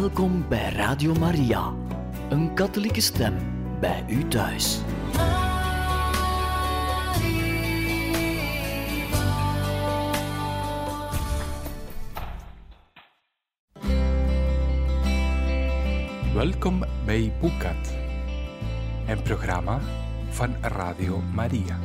Welkom bij Radio Maria, een katholieke stem bij u thuis. Welkom bij Boekat, een programma van Radio Maria.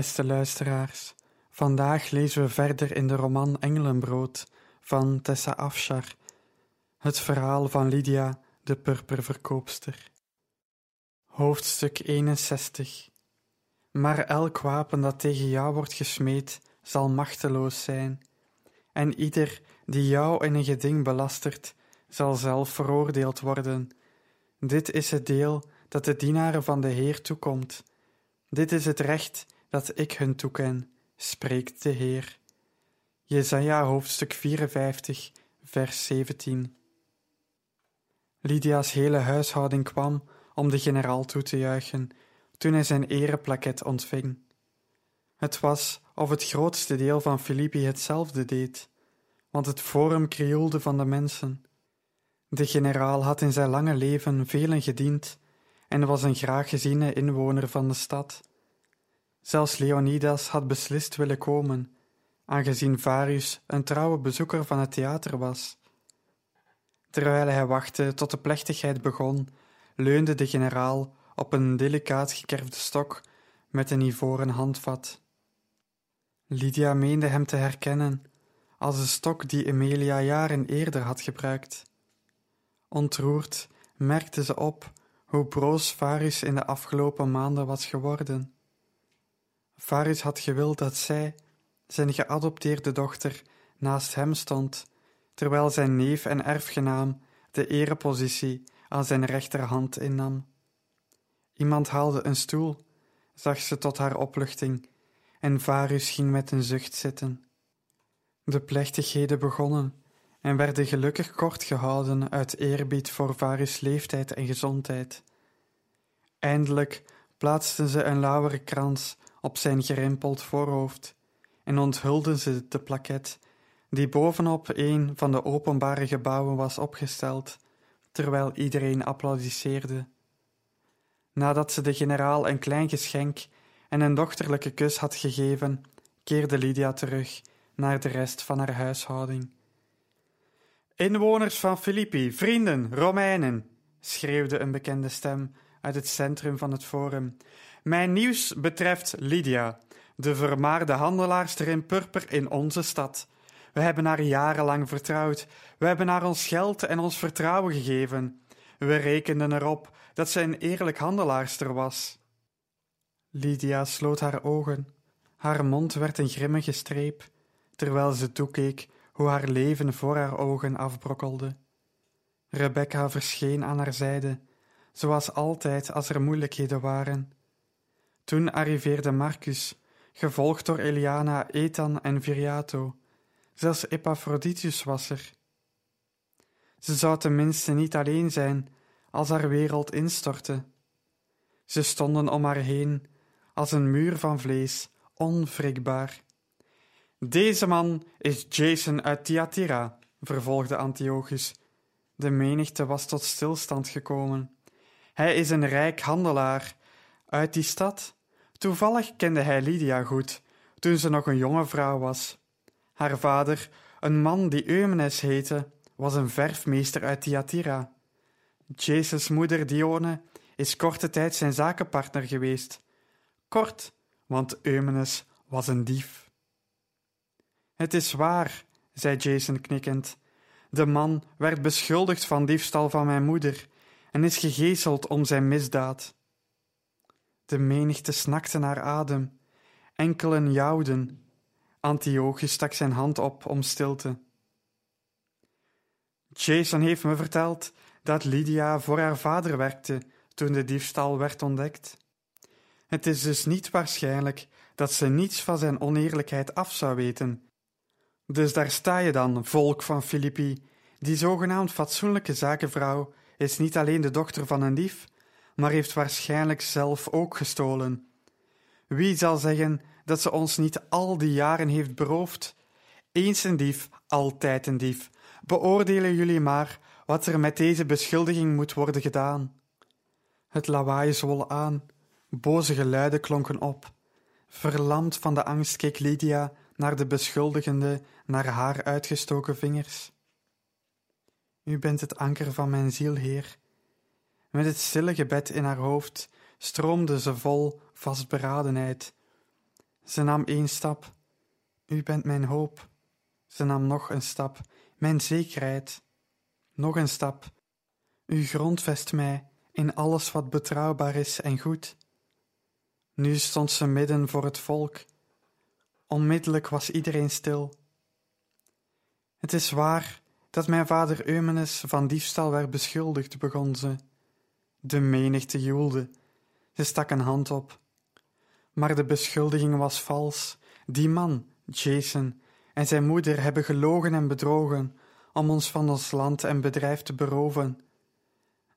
Beste luisteraars, vandaag lezen we verder in de roman Engelenbrood van Tessa Afshar, het verhaal van Lydia, de purperverkoopster. Hoofdstuk 61 Maar elk wapen dat tegen jou wordt gesmeed, zal machteloos zijn, en ieder die jou in een geding belastert, zal zelf veroordeeld worden. Dit is het deel dat de dienaren van de Heer toekomt. Dit is het recht dat ik hun toeken, spreekt de Heer. Jesaja hoofdstuk 54, vers 17. Lydia's hele huishouding kwam om de generaal toe te juichen toen hij zijn ereplaket ontving. Het was of het grootste deel van Filippi hetzelfde deed, want het forum krioelde van de mensen. De generaal had in zijn lange leven velen gediend en was een graag geziene inwoner van de stad. Zelfs Leonidas had beslist willen komen, aangezien Varius een trouwe bezoeker van het theater was. Terwijl hij wachtte tot de plechtigheid begon, leunde de generaal op een delicaat gekerfde stok met een ivoren handvat. Lydia meende hem te herkennen als de stok die Emilia jaren eerder had gebruikt. Ontroerd merkte ze op hoe broos Varus in de afgelopen maanden was geworden. Varus had gewild dat zij, zijn geadopteerde dochter, naast hem stond, terwijl zijn neef en erfgenaam de erepositie aan zijn rechterhand innam. Iemand haalde een stoel, zag ze tot haar opluchting, en Varus ging met een zucht zitten. De plechtigheden begonnen en werden gelukkig kort gehouden uit eerbied voor Varus' leeftijd en gezondheid. Eindelijk plaatsten ze een lauwere krans op zijn gerimpeld voorhoofd en onthulden ze de plaket die bovenop een van de openbare gebouwen was opgesteld, terwijl iedereen applaudisseerde. Nadat ze de generaal een klein geschenk en een dochterlijke kus had gegeven, keerde Lydia terug naar de rest van haar huishouding. Inwoners van Filippi, vrienden, Romeinen, schreeuwde een bekende stem uit het centrum van het forum. Mijn nieuws betreft Lydia, de vermaarde handelaarster in purper in onze stad. We hebben haar jarenlang vertrouwd. We hebben haar ons geld en ons vertrouwen gegeven. We rekenden erop dat ze een eerlijk handelaarster was. Lydia sloot haar ogen. Haar mond werd een grimmige streep, terwijl ze toekeek hoe haar leven voor haar ogen afbrokkelde. Rebecca verscheen aan haar zijde, zoals altijd als er moeilijkheden waren. Toen arriveerde Marcus, gevolgd door Eliana, Ethan en Viriato. Zelfs Epaphroditus was er. Ze zou tenminste niet alleen zijn als haar wereld instortte. Ze stonden om haar heen als een muur van vlees, onwrikbaar. Deze man is Jason uit Thyatira, vervolgde Antiochus. De menigte was tot stilstand gekomen. Hij is een rijk handelaar uit die stad. Toevallig kende hij Lydia goed, toen ze nog een jonge vrouw was. Haar vader, een man die Eumenes heette, was een verfmeester uit Thyatira. Jezus' moeder Dione is korte tijd zijn zakenpartner geweest. Kort, want Eumenes was een dief. Het is waar, zei Jason knikkend. De man werd beschuldigd van diefstal van mijn moeder en is gegezeld om zijn misdaad. De menigte snakte naar adem. Enkelen jouwden. Antiochus stak zijn hand op om stilte. Jason heeft me verteld dat Lydia voor haar vader werkte toen de diefstal werd ontdekt. Het is dus niet waarschijnlijk dat ze niets van zijn oneerlijkheid af zou weten. Dus daar sta je dan, volk van Filippi, die zogenaamd fatsoenlijke zakenvrouw is niet alleen de dochter van een dief, maar heeft waarschijnlijk zelf ook gestolen. Wie zal zeggen dat ze ons niet al die jaren heeft beroofd? Eens een dief, altijd een dief. Beoordelen jullie maar wat er met deze beschuldiging moet worden gedaan. Het lawaai zwol aan, boze geluiden klonken op. Verlamd van de angst keek Lydia naar de beschuldigende, naar haar uitgestoken vingers. U bent het anker van mijn ziel, Heer. Met het stille gebed in haar hoofd stroomde ze vol vastberadenheid. Ze nam één stap. U bent mijn hoop. Ze nam nog een stap. Mijn zekerheid. Nog een stap. U grondvest mij in alles wat betrouwbaar is en goed. Nu stond ze midden voor het volk. Onmiddellijk was iedereen stil. Het is waar dat mijn vader Eumenes van diefstal werd beschuldigd, begon ze. De menigte joelde. Ze stak een hand op. Maar de beschuldiging was vals. Die man, Jason, en zijn moeder hebben gelogen en bedrogen om ons van ons land en bedrijf te beroven.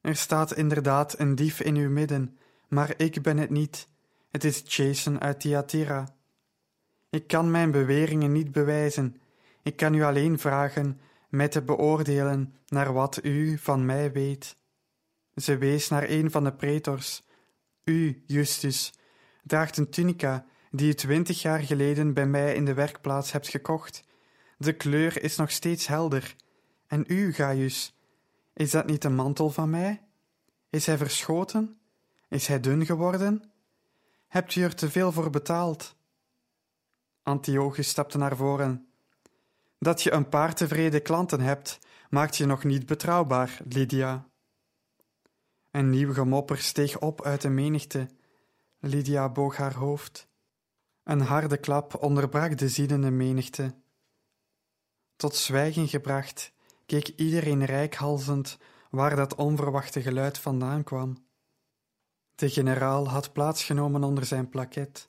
Er staat inderdaad een dief in uw midden, maar ik ben het niet. Het is Jason uit Thyatira. Ik kan mijn beweringen niet bewijzen. Ik kan u alleen vragen mij te beoordelen naar wat u van mij weet. Ze wees naar een van de pretors. U, Justus, draagt een tunica die u twintig jaar geleden bij mij in de werkplaats hebt gekocht. De kleur is nog steeds helder. En u, Gaius, is dat niet de mantel van mij? Is hij verschoten? Is hij dun geworden? Hebt u er te veel voor betaald? Antiochus stapte naar voren. Dat je een paar tevreden klanten hebt, maakt je nog niet betrouwbaar, Lydia. Een nieuw gemopper steeg op uit de menigte. Lydia boog haar hoofd. Een harde klap onderbrak de ziedende menigte. Tot zwijgen gebracht, keek iedereen rijkhalzend waar dat onverwachte geluid vandaan kwam. De generaal had plaatsgenomen onder zijn plaket.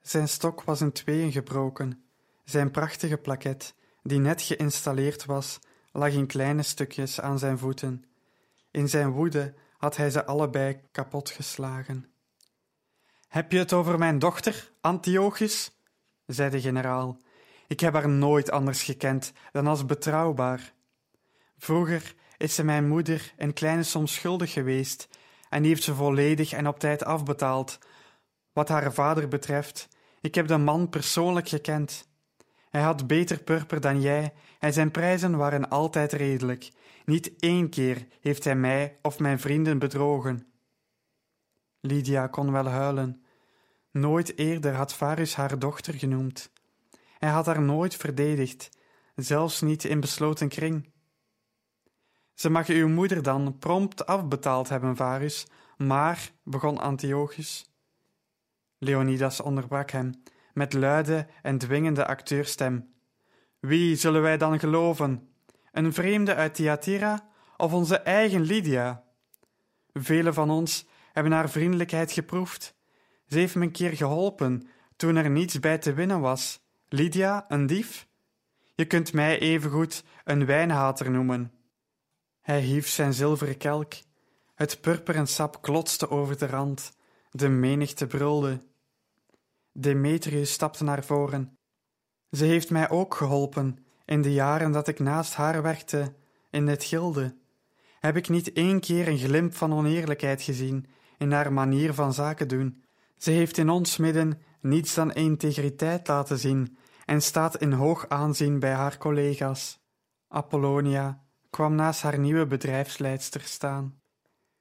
Zijn stok was in tweeën gebroken. Zijn prachtige plaket, die net geïnstalleerd was, lag in kleine stukjes aan zijn voeten. In zijn woede had hij ze allebei kapotgeslagen. Heb je het over mijn dochter, Antiochus? zei de generaal. Ik heb haar nooit anders gekend dan als betrouwbaar. Vroeger is ze mijn moeder een kleine som schuldig geweest en die heeft ze volledig en op tijd afbetaald. Wat haar vader betreft, ik heb de man persoonlijk gekend. Hij had beter purper dan jij en zijn prijzen waren altijd redelijk. Niet één keer heeft hij mij of mijn vrienden bedrogen. Lydia kon wel huilen. Nooit eerder had Varus haar dochter genoemd. Hij had haar nooit verdedigd, zelfs niet in besloten kring. Ze mag uw moeder dan prompt afbetaald hebben, Varus, maar, begon Antiochus. Leonidas onderbrak hem met luide en dwingende acteurstem. Wie zullen wij dan geloven? Een vreemde uit Thyatira of onze eigen Lydia? Velen van ons hebben haar vriendelijkheid geproefd. Ze heeft me een keer geholpen toen er niets bij te winnen was. Lydia, een dief? Je kunt mij evengoed een wijnhater noemen. Hij hief zijn zilveren kelk. Het purperen sap klotste over de rand. De menigte brulde. Demetrius stapte naar voren. Ze heeft mij ook geholpen in de jaren dat ik naast haar werkte in het gilde. Heb ik niet één keer een glimp van oneerlijkheid gezien in haar manier van zaken doen. Ze heeft in ons midden niets dan integriteit laten zien en staat in hoog aanzien bij haar collega's. Apollonia kwam naast haar nieuwe bedrijfsleidster staan.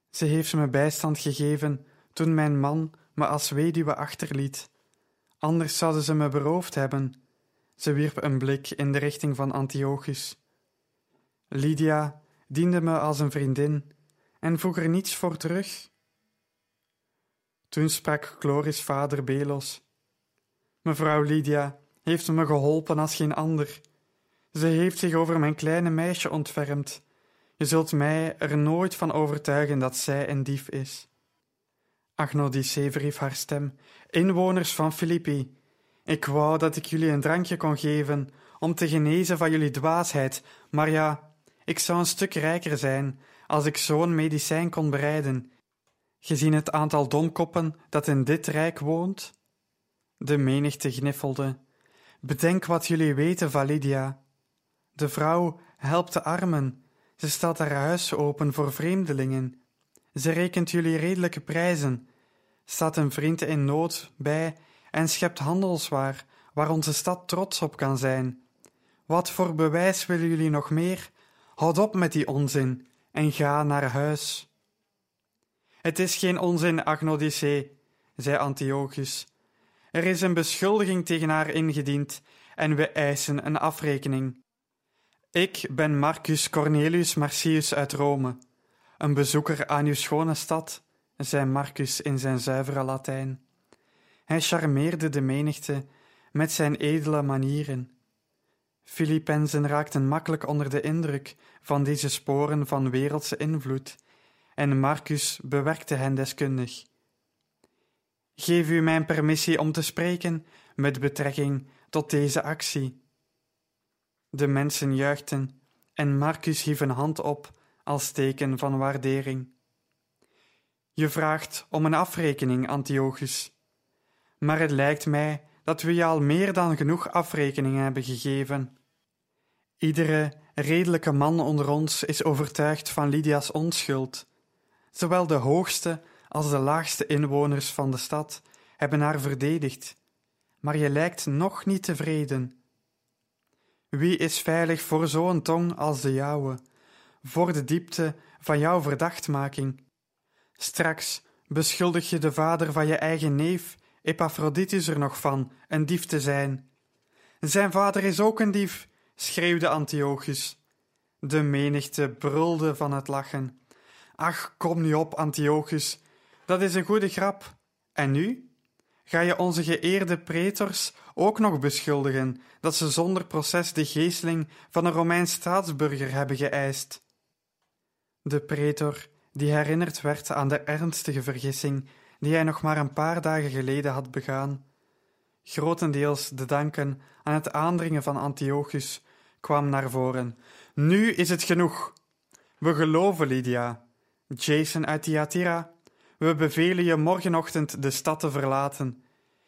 Ze heeft me bijstand gegeven toen mijn man me als weduwe achterliet. Anders zouden ze me beroofd hebben. Ze wierp een blik in de richting van Antiochus. Lydia diende me als een vriendin en vroeg er niets voor terug. Toen sprak Chloris vader Belos. Mevrouw Lydia heeft me geholpen als geen ander. Ze heeft zich over mijn kleine meisje ontfermd. Je zult mij er nooit van overtuigen dat zij een dief is. Agnodice verhief haar stem. Inwoners van Filippi, ik wou dat ik jullie een drankje kon geven om te genezen van jullie dwaasheid, maar ja, ik zou een stuk rijker zijn als ik zo'n medicijn kon bereiden, gezien het aantal domkoppen dat in dit rijk woont? De menigte gniffelde. Bedenk wat jullie weten van Lydia. De vrouw helpt de armen, ze stelt haar huis open voor vreemdelingen. Ze rekent jullie redelijke prijzen, staat een vriend in nood bij en schept handelswaar waar onze stad trots op kan zijn. Wat voor bewijs willen jullie nog meer? Houd op met die onzin en ga naar huis. Het is geen onzin, Agnodicee, zei Antiochus. Er is een beschuldiging tegen haar ingediend en we eisen een afrekening. Ik ben Marcus Cornelius Marcius uit Rome, een bezoeker aan uw schone stad, zei Marcus in zijn zuivere Latijn. Hij charmeerde de menigte met zijn edele manieren. Filippenzen raakten makkelijk onder de indruk van deze sporen van wereldse invloed, en Marcus bewerkte hen deskundig. Geef u mijn permissie om te spreken met betrekking tot deze actie. De mensen juichten en Marcus hief een hand op als teken van waardering. Je vraagt om een afrekening, Antiochus. Maar het lijkt mij dat we je al meer dan genoeg afrekeningen hebben gegeven. Iedere redelijke man onder ons is overtuigd van Lydia's onschuld. Zowel de hoogste als de laagste inwoners van de stad hebben haar verdedigd, maar je lijkt nog niet tevreden. Wie is veilig voor zo'n tong als de jouwe, voor de diepte van jouw verdachtmaking? Straks beschuldig je de vader van je eigen neef, Epaphroditus, er nog van een dief te zijn. Zijn vader is ook een dief, schreeuwde Antiochus. De menigte brulde van het lachen. Ach, kom nu op, Antiochus, dat is een goede grap. En nu? Ga je onze geëerde pretors ook nog beschuldigen dat ze zonder proces de geesteling van een Romeins staatsburger hebben geëist? De pretor, die herinnerd werd aan de ernstige vergissing die hij nog maar een paar dagen geleden had begaan, grotendeels te danken aan het aandringen van Antiochus, kwam naar voren. Nu is het genoeg. We geloven, Lydia. Jason uit Thyatira, we bevelen je morgenochtend de stad te verlaten.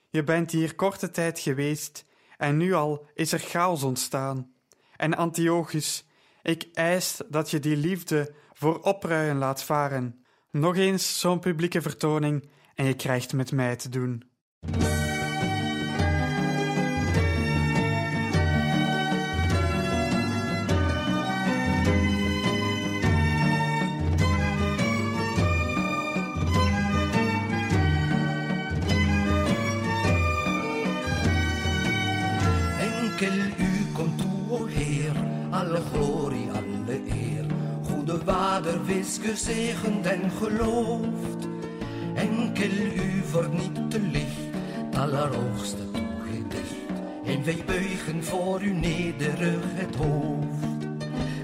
Je bent hier korte tijd geweest en nu al is er chaos ontstaan. En Antiochus, ik eis dat je die liefde voor opruien laat varen. Nog eens zo'n publieke vertoning en je krijgt met mij te doen. Enkel u komt toe, o Heer, alle glorie, alle eer. Goede Vader, wees gezegend en geloofd. Enkel u verniet te licht, het allerhoogste toegedicht. En wij buigen voor uw nederig het hoofd.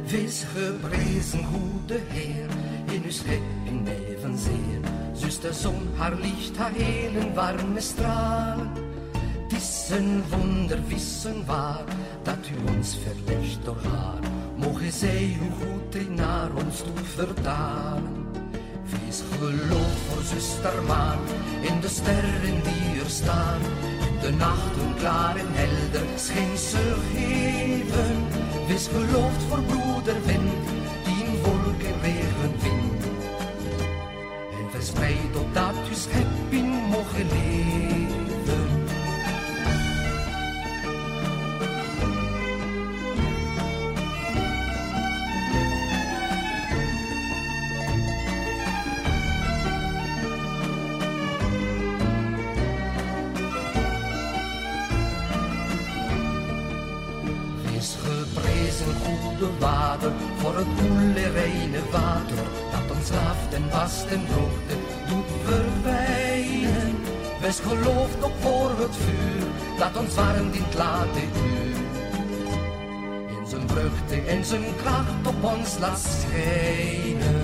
Wees geprezen, goede Heer, in uw schepping evenzeer. Zuster zon, haar licht, haar helen warme stralen. Het is een wonder, wissen waar, dat u ons verlicht door haar. Mogen zij uw goed naar ons toe vertalen. Wees geloof voor zuster maan, in de sterren die er staan. De nachten klaar en helder, scheen ze geven. Wees geloofd voor broeder wind, die in wolken regen vindt. En verspreid opdat uw schepping mogen leven. Voor het koele, reine water, dat ons raft en wast en droogte doet verwijnen. Wees geloofd op voor het vuur, dat ons warm dient late uur. In zijn vruchten en zijn kracht op ons laat schijnen.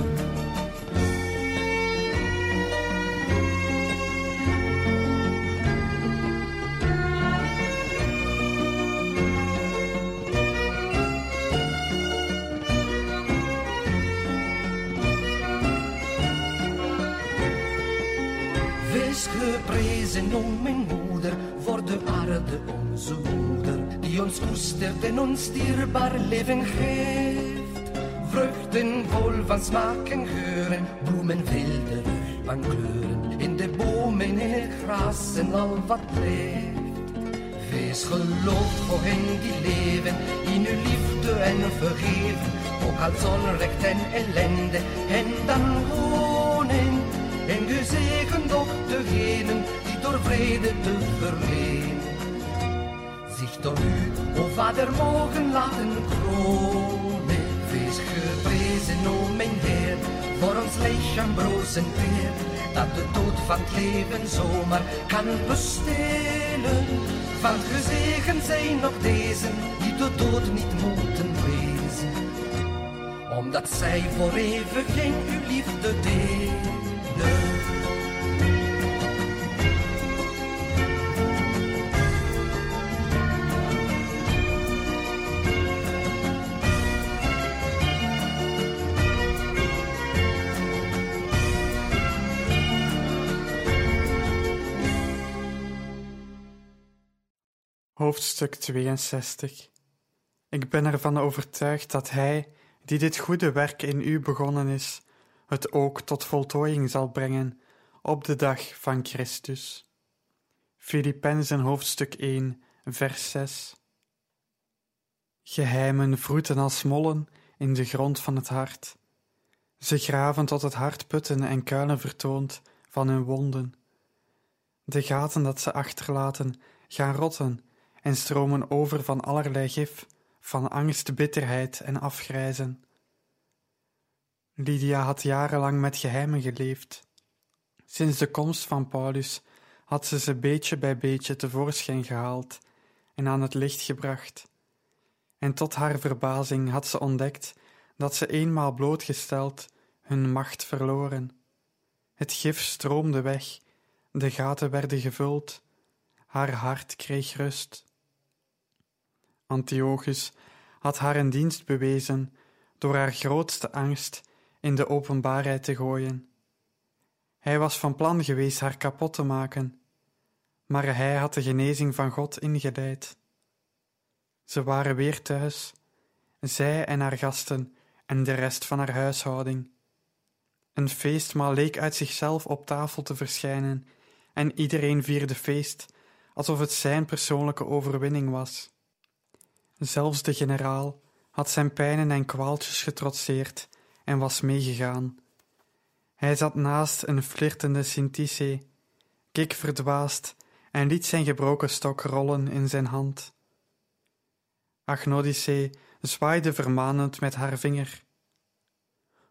Wees geprezen, o mijn moeder, voor de aarde onze moeder, die ons koestert en ons dierbaar leven geeft. Vruchten vol van smaak en geuren, bloemen wilde van kleuren, in de bomen, in het gras en al wat leeft. Wees geloofd voor hen die leven in uw liefde en vergeven, ook als onrecht en ellende, en dan wonen. En gezegend die door vrede te verleen zich door u, o Vader, mogen laten kronen. Wees geprezen, o mijn Heer, voor ons lichaam broos en dat de dood van het leven zomaar kan bestelen. Van gezegend zijn nog deze, die de dood niet moeten wezen, omdat zij voor eeuwig in uw liefde delen. Hoofdstuk 62 Ik ben ervan overtuigd dat Hij, die dit goede werk in u begonnen is, het ook tot voltooiing zal brengen op de dag van Christus. Filippenzen hoofdstuk 1, vers 6 Geheimen vroeten als mollen in de grond van het hart. Ze graven tot het hart putten en kuilen vertoont van hun wonden. De gaten dat ze achterlaten gaan rotten en stromen over van allerlei gif, van angst, bitterheid en afgrijzen. Lydia had jarenlang met geheimen geleefd. Sinds de komst van Paulus had ze ze beetje bij beetje tevoorschijn gehaald en aan het licht gebracht. En tot haar verbazing had ze ontdekt dat ze eenmaal blootgesteld hun macht verloren. Het gif stroomde weg, de gaten werden gevuld, haar hart kreeg rust. Antiochus had haar een dienst bewezen door haar grootste angst in de openbaarheid te gooien. Hij was van plan geweest haar kapot te maken, maar hij had de genezing van God ingeleid. Ze waren weer thuis, zij en haar gasten en de rest van haar huishouding. Een feestmaal leek uit zichzelf op tafel te verschijnen, en iedereen vierde feest alsof het zijn persoonlijke overwinning was. Zelfs de generaal had zijn pijnen en kwaaltjes getrotseerd en was meegegaan. Hij zat naast een flirtende Sintice, keek verdwaasd en liet zijn gebroken stok rollen in zijn hand. Agnodice zwaaide vermanend met haar vinger.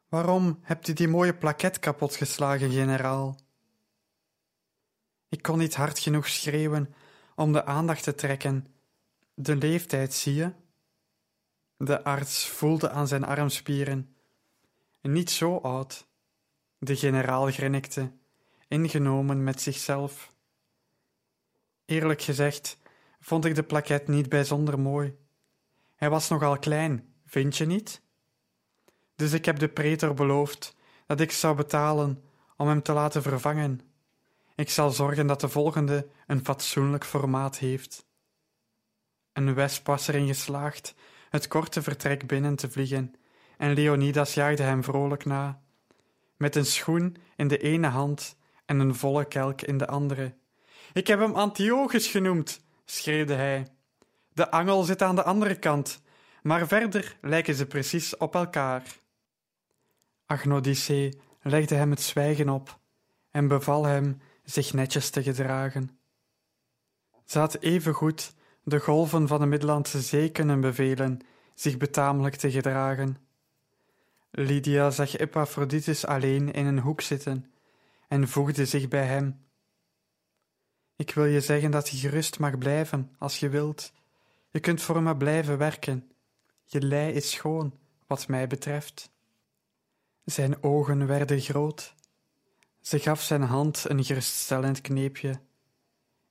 Waarom hebt u die mooie plaket kapotgeslagen, generaal? Ik kon niet hard genoeg schreeuwen om de aandacht te trekken de leeftijd zie je? De arts voelde aan zijn armspieren. Niet zo oud. De generaal grinnikte, ingenomen met zichzelf. Eerlijk gezegd vond ik de plaket niet bijzonder mooi. Hij was nogal klein, vind je niet? Dus ik heb de pretor beloofd dat ik zou betalen om hem te laten vervangen. Ik zal zorgen dat de volgende een fatsoenlijk formaat heeft. Een wesp was geslaagd het korte vertrek binnen te vliegen, en Leonidas jaagde hem vrolijk na, met een schoen in de ene hand en een volle kelk in de andere. Ik heb hem Antiochus genoemd, schreeuwde hij. De angel zit aan de andere kant, maar verder lijken ze precies op elkaar. Agnodice legde hem het zwijgen op en beval hem zich netjes te gedragen. Ze had evengoed de golven van de Middellandse Zee kunnen bevelen zich betamelijk te gedragen. Lydia zag Epaphroditus alleen in een hoek zitten en voegde zich bij hem. Ik wil je zeggen dat je gerust mag blijven als je wilt. Je kunt voor me blijven werken. Je lei is schoon, wat mij betreft. Zijn ogen werden groot. Ze gaf zijn hand een geruststellend kneepje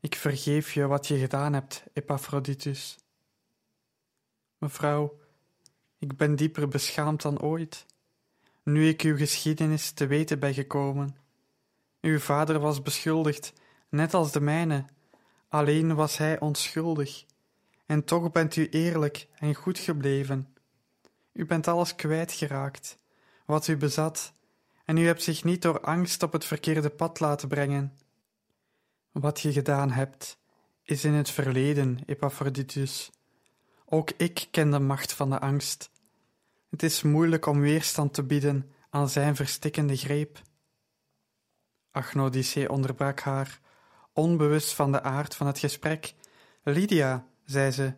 ik vergeef je wat je gedaan hebt, Epaphroditus. Mevrouw, ik ben dieper beschaamd dan ooit, nu ik uw geschiedenis te weten ben gekomen. Uw vader was beschuldigd, net als de mijne, alleen was hij onschuldig. En toch bent u eerlijk en goed gebleven. U bent alles kwijtgeraakt, wat u bezat, en u hebt zich niet door angst op het verkeerde pad laten brengen. Wat je gedaan hebt, is in het verleden, Epaphroditus. Ook ik ken de macht van de angst. Het is moeilijk om weerstand te bieden aan zijn verstikkende greep. Agnodice onderbrak haar, onbewust van de aard van het gesprek. Lydia, zei ze,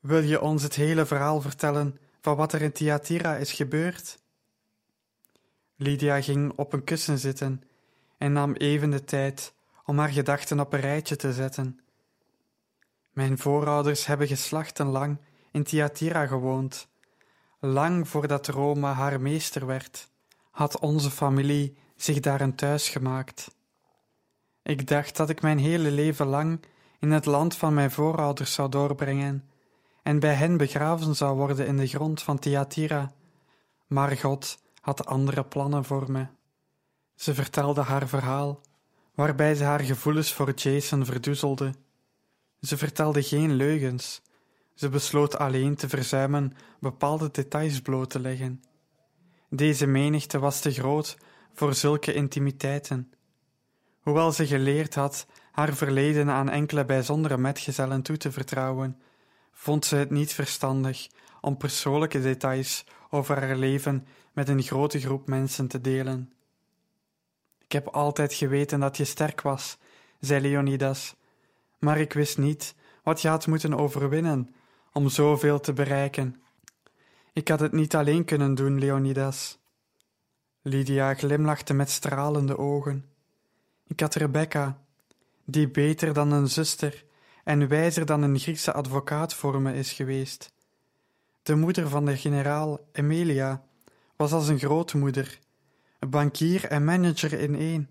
wil je ons het hele verhaal vertellen van wat er in Thyatira is gebeurd? Lydia ging op een kussen zitten en nam even de tijd om haar gedachten op een rijtje te zetten. Mijn voorouders hebben geslachtenlang in Thyatira gewoond. Lang voordat Rome haar meester werd, had onze familie zich daar een thuis gemaakt. Ik dacht dat ik mijn hele leven lang in het land van mijn voorouders zou doorbrengen en bij hen begraven zou worden in de grond van Thyatira, maar God had andere plannen voor me. Ze vertelde haar verhaal, waarbij ze haar gevoelens voor Jason verdoezelde. Ze vertelde geen leugens, ze besloot alleen te verzuimen bepaalde details bloot te leggen. Deze menigte was te groot voor zulke intimiteiten. Hoewel ze geleerd had haar verleden aan enkele bijzondere metgezellen toe te vertrouwen, vond ze het niet verstandig om persoonlijke details over haar leven met een grote groep mensen te delen. Ik heb altijd geweten dat je sterk was, zei Leonidas, maar ik wist niet wat je had moeten overwinnen om zoveel te bereiken. Ik had het niet alleen kunnen doen, Leonidas. Lydia glimlachte met stralende ogen. Ik had Rebecca, die beter dan een zuster en wijzer dan een Griekse advocaat voor me is geweest. De moeder van de generaal Emilia was als een grootmoeder, bankier en manager in één.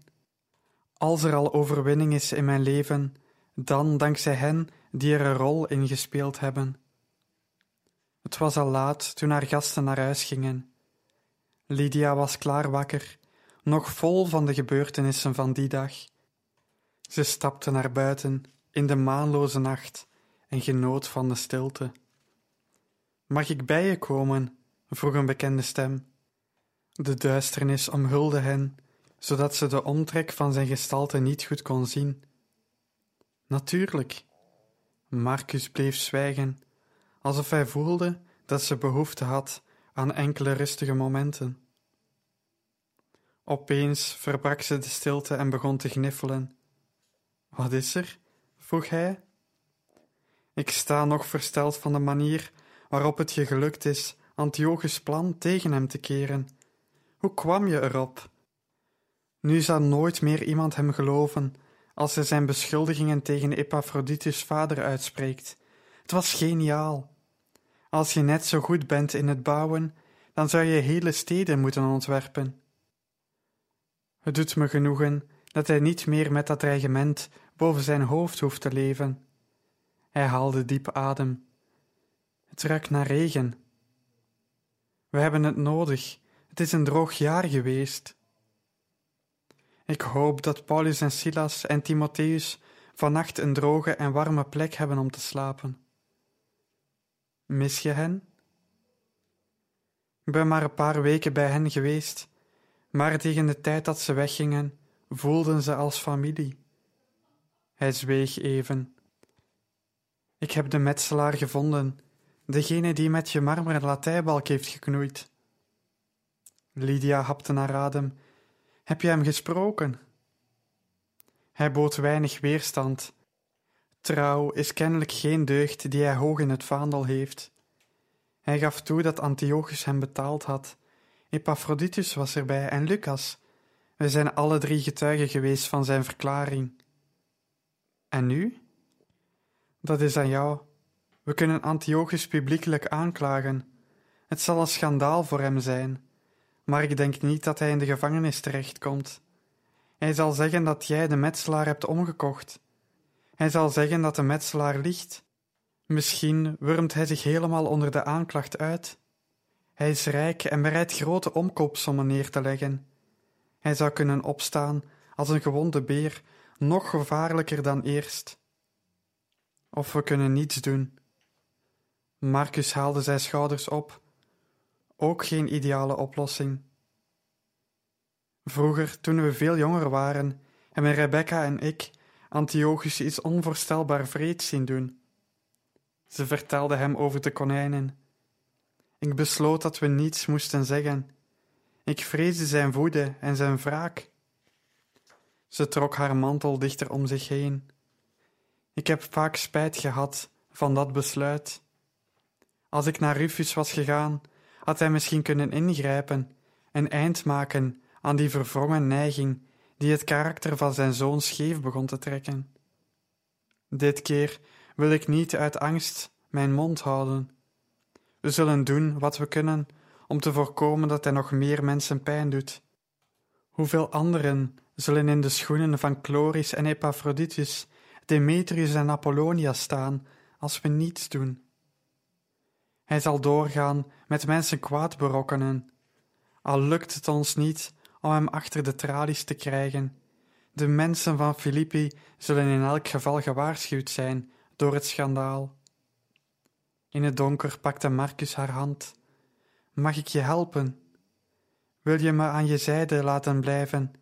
Als er al overwinning is in mijn leven, dan dankzij hen die er een rol in gespeeld hebben. Het was al laat toen haar gasten naar huis gingen. Lydia was klaar wakker, nog vol van de gebeurtenissen van die dag. Ze stapte naar buiten in de maanloze nacht en genoot van de stilte. Mag ik bij je komen? vroeg een bekende stem. De duisternis omhulde hen, zodat ze de omtrek van zijn gestalte niet goed kon zien. Natuurlijk. Marcus bleef zwijgen, alsof hij voelde dat ze behoefte had aan enkele rustige momenten. Opeens verbrak ze de stilte en begon te gniffelen. Wat is er? vroeg hij. Ik sta nog versteld van de manier waarop het je gelukt is Antiochus' plan tegen hem te keren. Hoe kwam je erop? Nu zal nooit meer iemand hem geloven als hij zijn beschuldigingen tegen Epaphroditus' vader uitspreekt. Het was geniaal. Als je net zo goed bent in het bouwen, dan zou je hele steden moeten ontwerpen. Het doet me genoegen dat hij niet meer met dat dreigement boven zijn hoofd hoeft te leven. Hij haalde diep adem. Het ruikt naar regen. We hebben het nodig. Het is een droog jaar geweest. Ik hoop dat Paulus en Silas en Timotheus vannacht een droge en warme plek hebben om te slapen. Mis je hen? Ik ben maar een paar weken bij hen geweest, maar tegen de tijd dat ze weggingen, voelden ze als familie. Hij zweeg even. Ik heb de metselaar gevonden, degene die met je marmeren latijbalk heeft geknoeid. Lydia hapte naar adem. Heb je hem gesproken? Hij bood weinig weerstand. Trouw is kennelijk geen deugd die hij hoog in het vaandel heeft. Hij gaf toe dat Antiochus hem betaald had. Epaphroditus was erbij en Lucas. We zijn alle drie getuigen geweest van zijn verklaring. En nu? Dat is aan jou. We kunnen Antiochus publiekelijk aanklagen. Het zal een schandaal voor hem zijn, maar ik denk niet dat hij in de gevangenis terechtkomt. Hij zal zeggen dat jij de metselaar hebt omgekocht. Hij zal zeggen dat de metselaar liegt. Misschien wurmt hij zich helemaal onder de aanklacht uit. Hij is rijk en bereid grote omkoopsommen neer te leggen. Hij zou kunnen opstaan als een gewonde beer, nog gevaarlijker dan eerst. Of we kunnen niets doen. Marcus haalde zijn schouders op. Ook geen ideale oplossing. Vroeger, toen we veel jonger waren, hebben Rebecca en ik Antiochus iets onvoorstelbaar vreeds zien doen. Ze vertelde hem over de konijnen. Ik besloot dat we niets moesten zeggen. Ik vreesde zijn woede en zijn wraak. Ze trok haar mantel dichter om zich heen. Ik heb vaak spijt gehad van dat besluit. Als ik naar Rufus was gegaan, had hij misschien kunnen ingrijpen en eind maken aan die verwrongen neiging die het karakter van zijn zoon scheef begon te trekken. Dit keer wil ik niet uit angst mijn mond houden. We zullen doen wat we kunnen om te voorkomen dat hij nog meer mensen pijn doet. Hoeveel anderen zullen in de schoenen van Chloris en Epaphroditus, Demetrius en Apollonia staan als we niets doen? Hij zal doorgaan met mensen kwaad berokkenen, al lukt het ons niet om hem achter de tralies te krijgen. De mensen van Filippi zullen in elk geval gewaarschuwd zijn door het schandaal. In het donker pakte Marcus haar hand. Mag ik je helpen? Wil je me aan je zijde laten blijven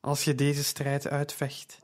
als je deze strijd uitvecht?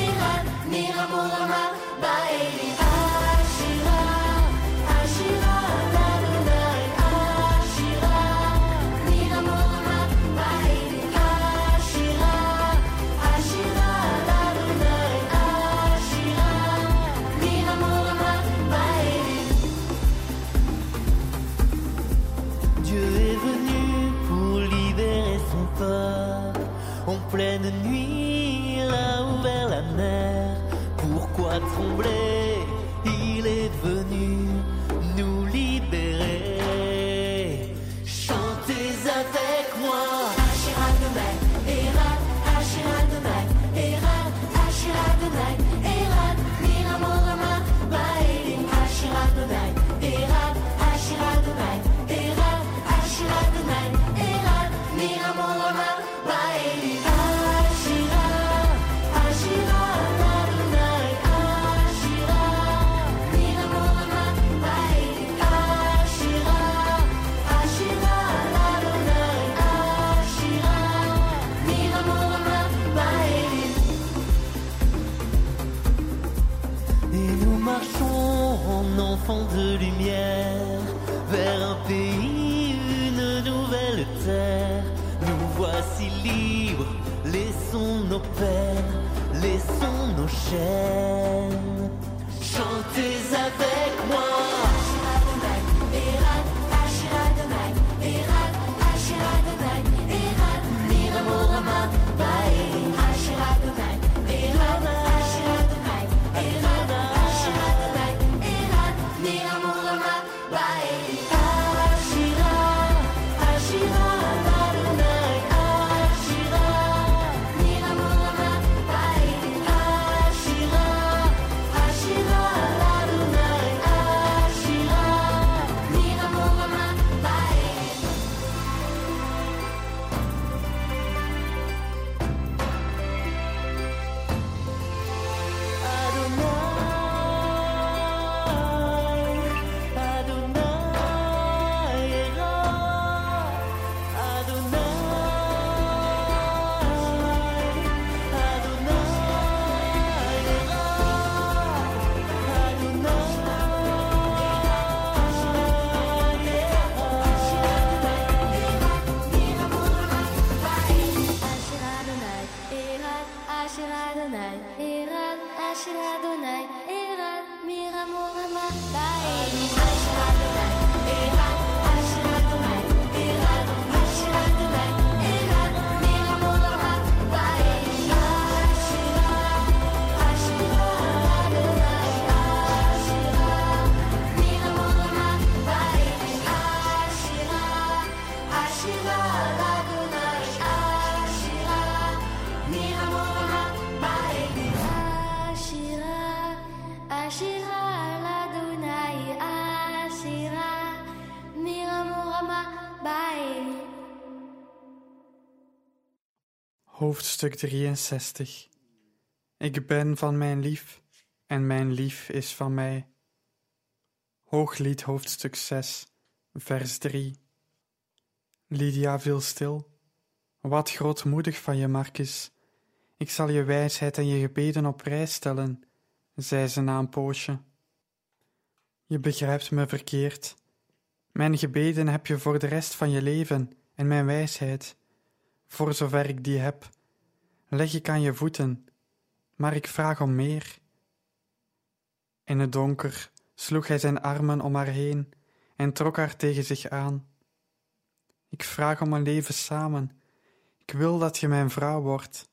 pleine nuit, il a ouvert la mer. Pourquoi trembler Chantez avec moi. אשר אדוני ירד, אשר אדוני ירד, מרמור המפאי. אשר אדוני Hoofdstuk 63 Ik ben van mijn lief en mijn lief is van mij. Hooglied hoofdstuk 6 vers 3 Lydia viel stil. Wat grootmoedig van je, Marcus. Ik zal je wijsheid en je gebeden op prijs stellen, zei ze na een poosje. Je begrijpt me verkeerd. Mijn gebeden heb je voor de rest van je leven en mijn wijsheid, voor zover ik die heb, leg ik aan je voeten, maar ik vraag om meer. In het donker sloeg hij zijn armen om haar heen en trok haar tegen zich aan. Ik vraag om een leven samen. Ik wil dat je mijn vrouw wordt.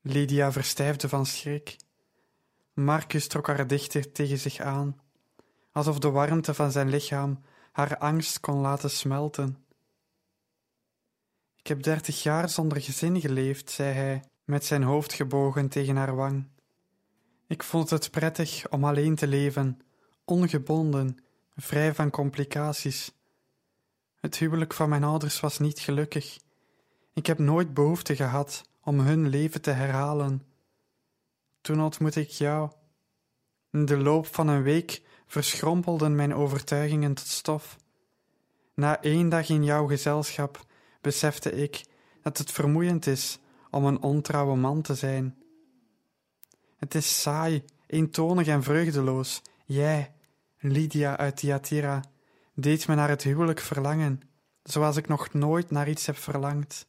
Lydia verstijfde van schrik. Marcus trok haar dichter tegen zich aan, alsof de warmte van zijn lichaam haar angst kon laten smelten. Ik heb dertig jaar zonder gezin geleefd, zei hij, met zijn hoofd gebogen tegen haar wang. Ik vond het prettig om alleen te leven, ongebonden, vrij van complicaties. Het huwelijk van mijn ouders was niet gelukkig. Ik heb nooit behoefte gehad om hun leven te herhalen. Toen ontmoette ik jou. In de loop van een week verschrompelden mijn overtuigingen tot stof. Na één dag in jouw gezelschap besefte ik dat het vermoeiend is om een ontrouwe man te zijn. Het is saai, eentonig en vreugdeloos. Jij, Lydia uit Thyatira, deed me naar het huwelijk verlangen, zoals ik nog nooit naar iets heb verlangd.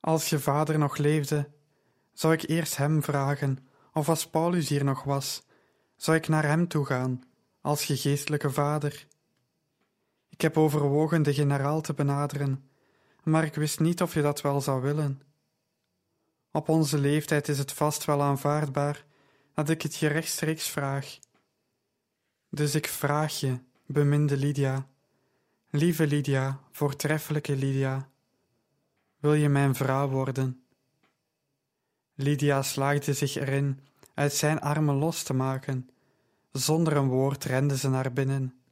Als je vader nog leefde, zou ik eerst hem vragen, of als Paulus hier nog was, zou ik naar hem toe gaan, als je geestelijke vader. Ik heb overwogen de generaal te benaderen, maar ik wist niet of je dat wel zou willen. Op onze leeftijd is het vast wel aanvaardbaar dat ik het je rechtstreeks vraag. Dus ik vraag je, beminde Lydia, lieve Lydia, voortreffelijke Lydia, wil je mijn vrouw worden? Lydia slaagde zich erin uit zijn armen los te maken. Zonder een woord rende ze naar binnen.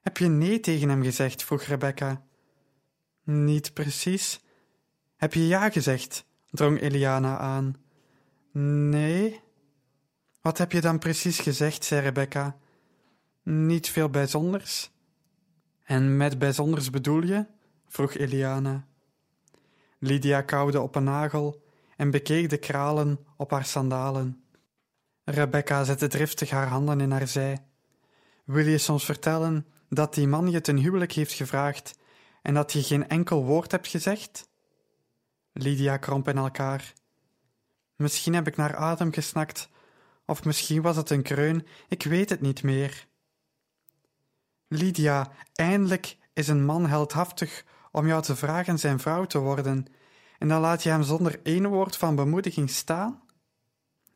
Heb je nee tegen hem gezegd? vroeg Rebecca. Niet precies. Heb je ja gezegd? drong Eliana aan. Nee. Wat heb je dan precies gezegd? zei Rebecca. Niet veel bijzonders. En met bijzonders bedoel je? vroeg Eliana. Lydia kauwde op een nagel en bekeek de kralen op haar sandalen. Rebecca zette driftig haar handen in haar zij. Wil je soms vertellen dat die man je ten huwelijk heeft gevraagd en dat je geen enkel woord hebt gezegd? Lydia kromp in elkaar. Misschien heb ik naar adem gesnakt, of misschien was het een kreun, ik weet het niet meer. Lydia, eindelijk is een man heldhaftig om jou te vragen zijn vrouw te worden, en dan laat je hem zonder één woord van bemoediging staan?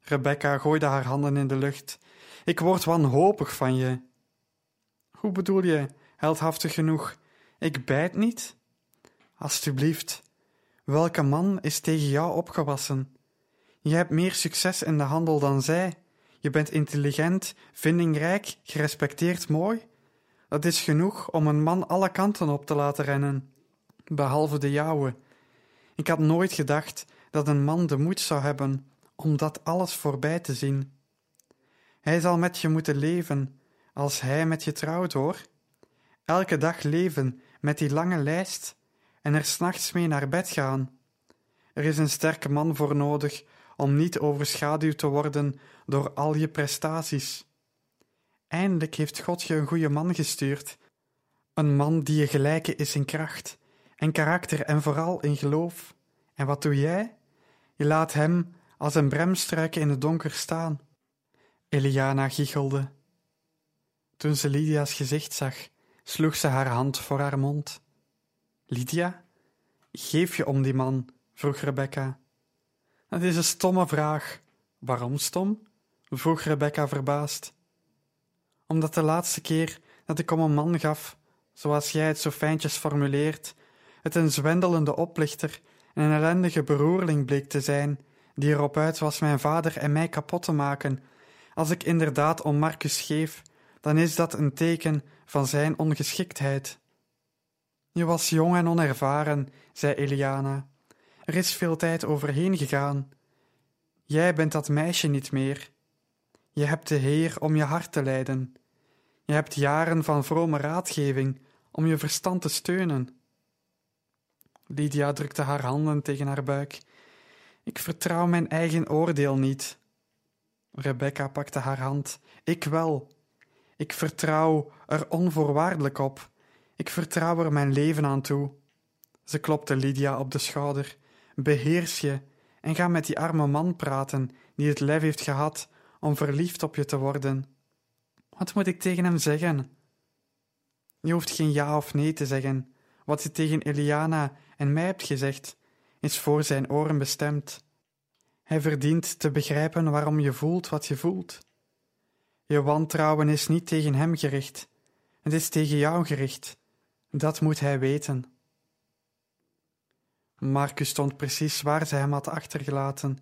Rebecca gooide haar handen in de lucht. Ik word wanhopig van je. Hoe bedoel je, heldhaftig genoeg? Ik bijt niet? Alsjeblieft, welke man is tegen jou opgewassen? Je hebt meer succes in de handel dan zij. Je bent intelligent, vindingrijk, gerespecteerd mooi. Dat is genoeg om een man alle kanten op te laten rennen, behalve de jouwe. Ik had nooit gedacht dat een man de moed zou hebben om dat alles voorbij te zien. Hij zal met je moeten leven als hij met je trouwt, hoor. Elke dag leven met die lange lijst en er s'nachts mee naar bed gaan. Er is een sterke man voor nodig om niet overschaduwd te worden door al je prestaties. Eindelijk heeft God je een goede man gestuurd, een man die je gelijke is in kracht en karakter en vooral in geloof. En wat doe jij? Je laat hem als een bremstruik in het donker staan. Eliana giechelde. Toen ze Lydia's gezicht zag, sloeg ze haar hand voor haar mond. Lydia, geef je om die man? vroeg Rebecca. Dat is een stomme vraag. Waarom stom? vroeg Rebecca verbaasd. Omdat de laatste keer dat ik om een man gaf, zoals jij het zo fijntjes formuleert, het een zwendelende oplichter en een ellendige beroerling bleek te zijn, die erop uit was mijn vader en mij kapot te maken. Als ik inderdaad om Marcus geef, dan is dat een teken van zijn ongeschiktheid. Je was jong en onervaren, zei Eliana. Er is veel tijd overheen gegaan. Jij bent dat meisje niet meer. Je hebt de Heer om je hart te leiden. Je hebt jaren van vrome raadgeving om je verstand te steunen. Lydia drukte haar handen tegen haar buik. Ik vertrouw mijn eigen oordeel niet. Rebecca pakte haar hand. Ik wel. Ik vertrouw er onvoorwaardelijk op. Ik vertrouw er mijn leven aan toe. Ze klopte Lydia op de schouder. Beheers je en ga met die arme man praten die het lef heeft gehad om verliefd op je te worden. Wat moet ik tegen hem zeggen? Je hoeft geen ja of nee te zeggen. Wat je tegen Eliana en mij hebt gezegd, is voor zijn oren bestemd. Hij verdient te begrijpen waarom je voelt wat je voelt. Je wantrouwen is niet tegen hem gericht, het is tegen jou gericht. Dat moet hij weten. Marcus stond precies waar ze hem had achtergelaten,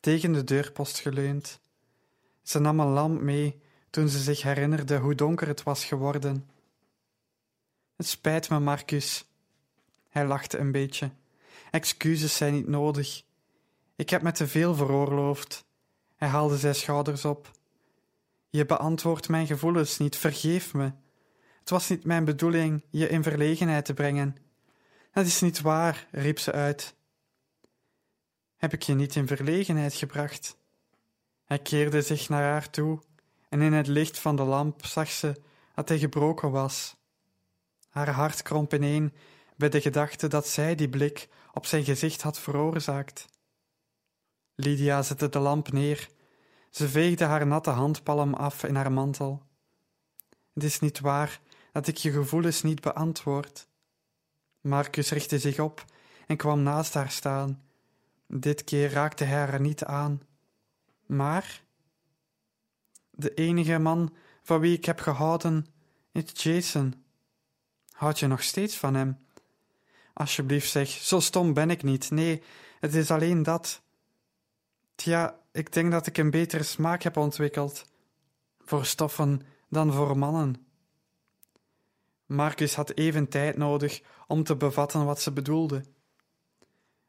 tegen de deurpost geleund. Ze nam een lamp mee toen ze zich herinnerde hoe donker het was geworden. Het spijt me, Marcus. Hij lachte een beetje. Excuses zijn niet nodig. Ik heb me te veel veroorloofd. Hij haalde zijn schouders op. Je beantwoordt mijn gevoelens niet, vergeef me. Het was niet mijn bedoeling je in verlegenheid te brengen. Dat is niet waar, riep ze uit. Heb ik je niet in verlegenheid gebracht? Hij keerde zich naar haar toe en in het licht van de lamp zag ze dat hij gebroken was. Haar hart kromp ineen bij de gedachte dat zij die blik op zijn gezicht had veroorzaakt. Lydia zette de lamp neer. Ze veegde haar natte handpalm af in haar mantel. Het is niet waar dat ik je gevoelens niet beantwoord. Marcus richtte zich op en kwam naast haar staan. Dit keer raakte hij haar niet aan. Maar de enige man van wie ik heb gehouden is Jason. Houd je nog steeds van hem? Alsjeblieft zeg, zo stom ben ik niet. Nee, het is alleen dat. Tja, ik denk dat ik een betere smaak heb ontwikkeld. Voor stoffen dan voor mannen. Marcus had even tijd nodig om te bevatten wat ze bedoelde.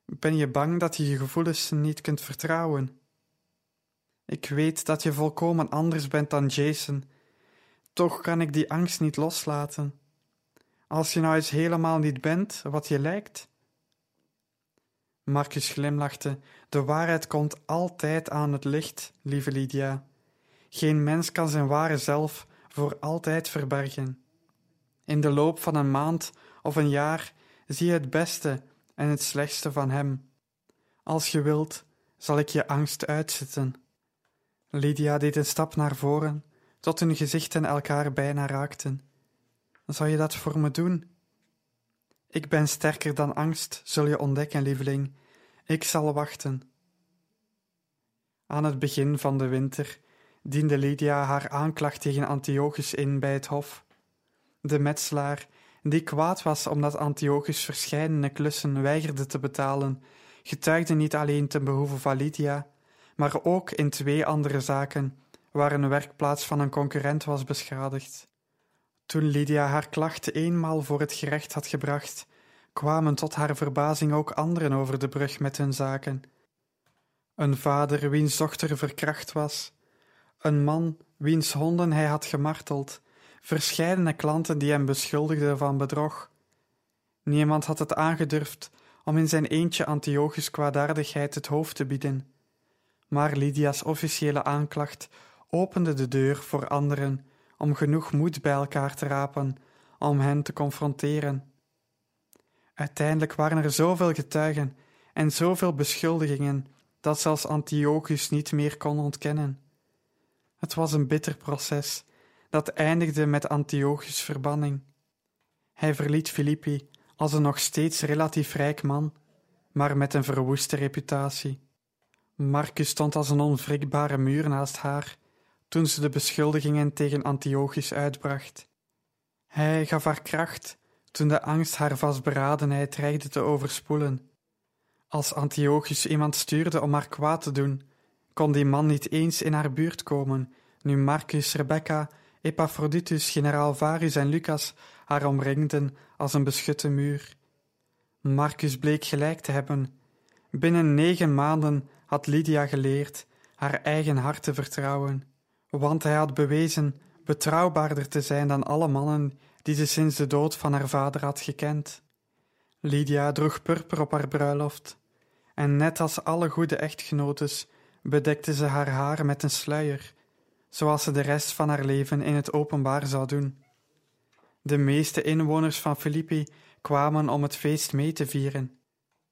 Ben je bang dat je je gevoelens niet kunt vertrouwen? Ik weet dat je volkomen anders bent dan Jason. Toch kan ik die angst niet loslaten. Als je nou eens helemaal niet bent wat je lijkt. Marcus glimlachte. De waarheid komt altijd aan het licht, lieve Lydia. Geen mens kan zijn ware zelf voor altijd verbergen. In de loop van een maand of een jaar zie je het beste en het slechtste van hem. Als je wilt, zal ik je angst uitzetten. Lydia deed een stap naar voren, tot hun gezichten elkaar bijna raakten. Zou je dat voor me doen? Ik ben sterker dan angst, zul je ontdekken, lieveling. Ik zal wachten. Aan het begin van de winter diende Lydia haar aanklacht tegen Antiochus in bij het hof. De metselaar, die kwaad was omdat Antiochus verscheidene klussen weigerde te betalen, getuigde niet alleen ten behoeve van Lydia, maar ook in twee andere zaken, waar een werkplaats van een concurrent was beschadigd. Toen Lydia haar klacht eenmaal voor het gerecht had gebracht, kwamen tot haar verbazing ook anderen over de brug met hun zaken. Een vader wiens dochter verkracht was, een man wiens honden hij had gemarteld, verscheidene klanten die hem beschuldigden van bedrog. Niemand had het aangedurfd om in zijn eentje Antiochus kwaadaardigheid het hoofd te bieden. Maar Lydia's officiële aanklacht opende de deur voor anderen om genoeg moed bij elkaar te rapen om hen te confronteren. Uiteindelijk waren er zoveel getuigen en zoveel beschuldigingen dat zelfs Antiochus niet meer kon ontkennen. Het was een bitter proces dat eindigde met Antiochus' verbanning. Hij verliet Filippi als een nog steeds relatief rijk man, maar met een verwoeste reputatie. Marcus stond als een onwrikbare muur naast haar toen ze de beschuldigingen tegen Antiochus uitbracht. Hij gaf haar kracht toen de angst haar vastberadenheid dreigde te overspoelen. Als Antiochus iemand stuurde om haar kwaad te doen, kon die man niet eens in haar buurt komen, nu Marcus, Rebecca, Epaphroditus, generaal Varus en Lucas haar omringden als een beschutte muur. Marcus bleek gelijk te hebben. Binnen negen maanden had Lydia geleerd haar eigen hart te vertrouwen, want hij had bewezen betrouwbaarder te zijn dan alle mannen die ze sinds de dood van haar vader had gekend. Lydia droeg purper op haar bruiloft, en net als alle goede echtgenotes bedekte ze haar haar met een sluier, zoals ze de rest van haar leven in het openbaar zou doen. De meeste inwoners van Filippi kwamen om het feest mee te vieren.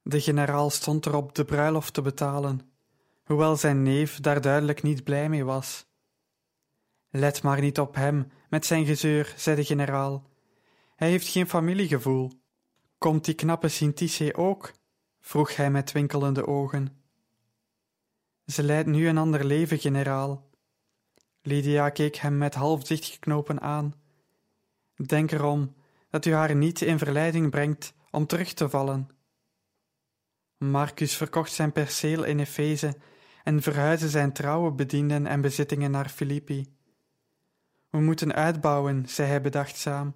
De generaal stond erop de bruiloft te betalen, hoewel zijn neef daar duidelijk niet blij mee was. Let maar niet op hem met zijn gezeur, zei de generaal. Hij heeft geen familiegevoel. Komt die knappe Sintice ook? vroeg hij met twinkelende ogen. Ze leidt nu een ander leven, generaal. Lydia keek hem met half dichtgeknopen aan. Denk erom dat u haar niet in verleiding brengt om terug te vallen. Marcus verkocht zijn perceel in Efeze en verhuisde zijn trouwe bedienden en bezittingen naar Filippi. We moeten uitbouwen, zei hij bedachtzaam.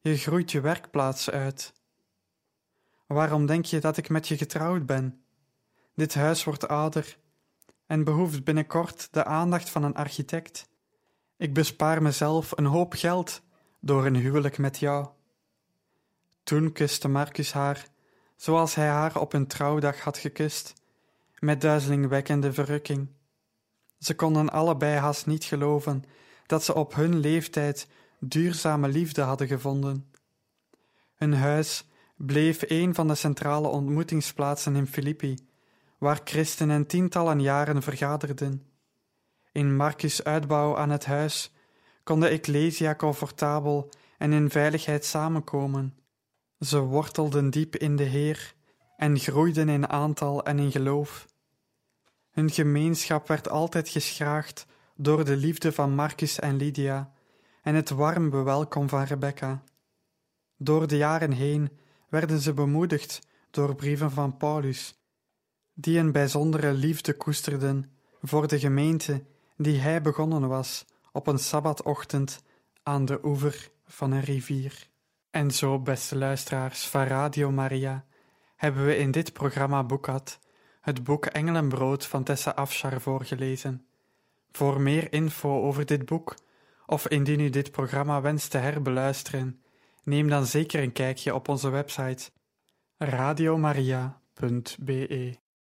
Je groeit je werkplaats uit. Waarom denk je dat ik met je getrouwd ben? Dit huis wordt ouder en behoeft binnenkort de aandacht van een architect. Ik bespaar mezelf een hoop geld door een huwelijk met jou. Toen kuste Marcus haar, zoals hij haar op hun trouwdag had gekust, met duizelingwekkende verrukking. Ze konden allebei haast niet geloven dat ze op hun leeftijd duurzame liefde hadden gevonden. Hun huis bleef een van de centrale ontmoetingsplaatsen in Filippi, waar christenen tientallen jaren vergaderden. In Marcus' uitbouw aan het huis kon de Ecclesia comfortabel en in veiligheid samenkomen. Ze wortelden diep in de Heer en groeiden in aantal en in geloof. Hun gemeenschap werd altijd geschraagd door de liefde van Marcus en Lydia en het warm bewelkom van Rebecca. Door de jaren heen werden ze bemoedigd door brieven van Paulus, die een bijzondere liefde koesterden voor de gemeente die hij begonnen was op een sabbatochtend aan de oever van een rivier. En zo, beste luisteraars van Radio Maria, hebben we in dit programma Boekad het boek Engelenbrood van Tessa Afshar voorgelezen. Voor meer info over dit boek, of indien u dit programma wenst te herbeluisteren, neem dan zeker een kijkje op onze website radiomaria.be.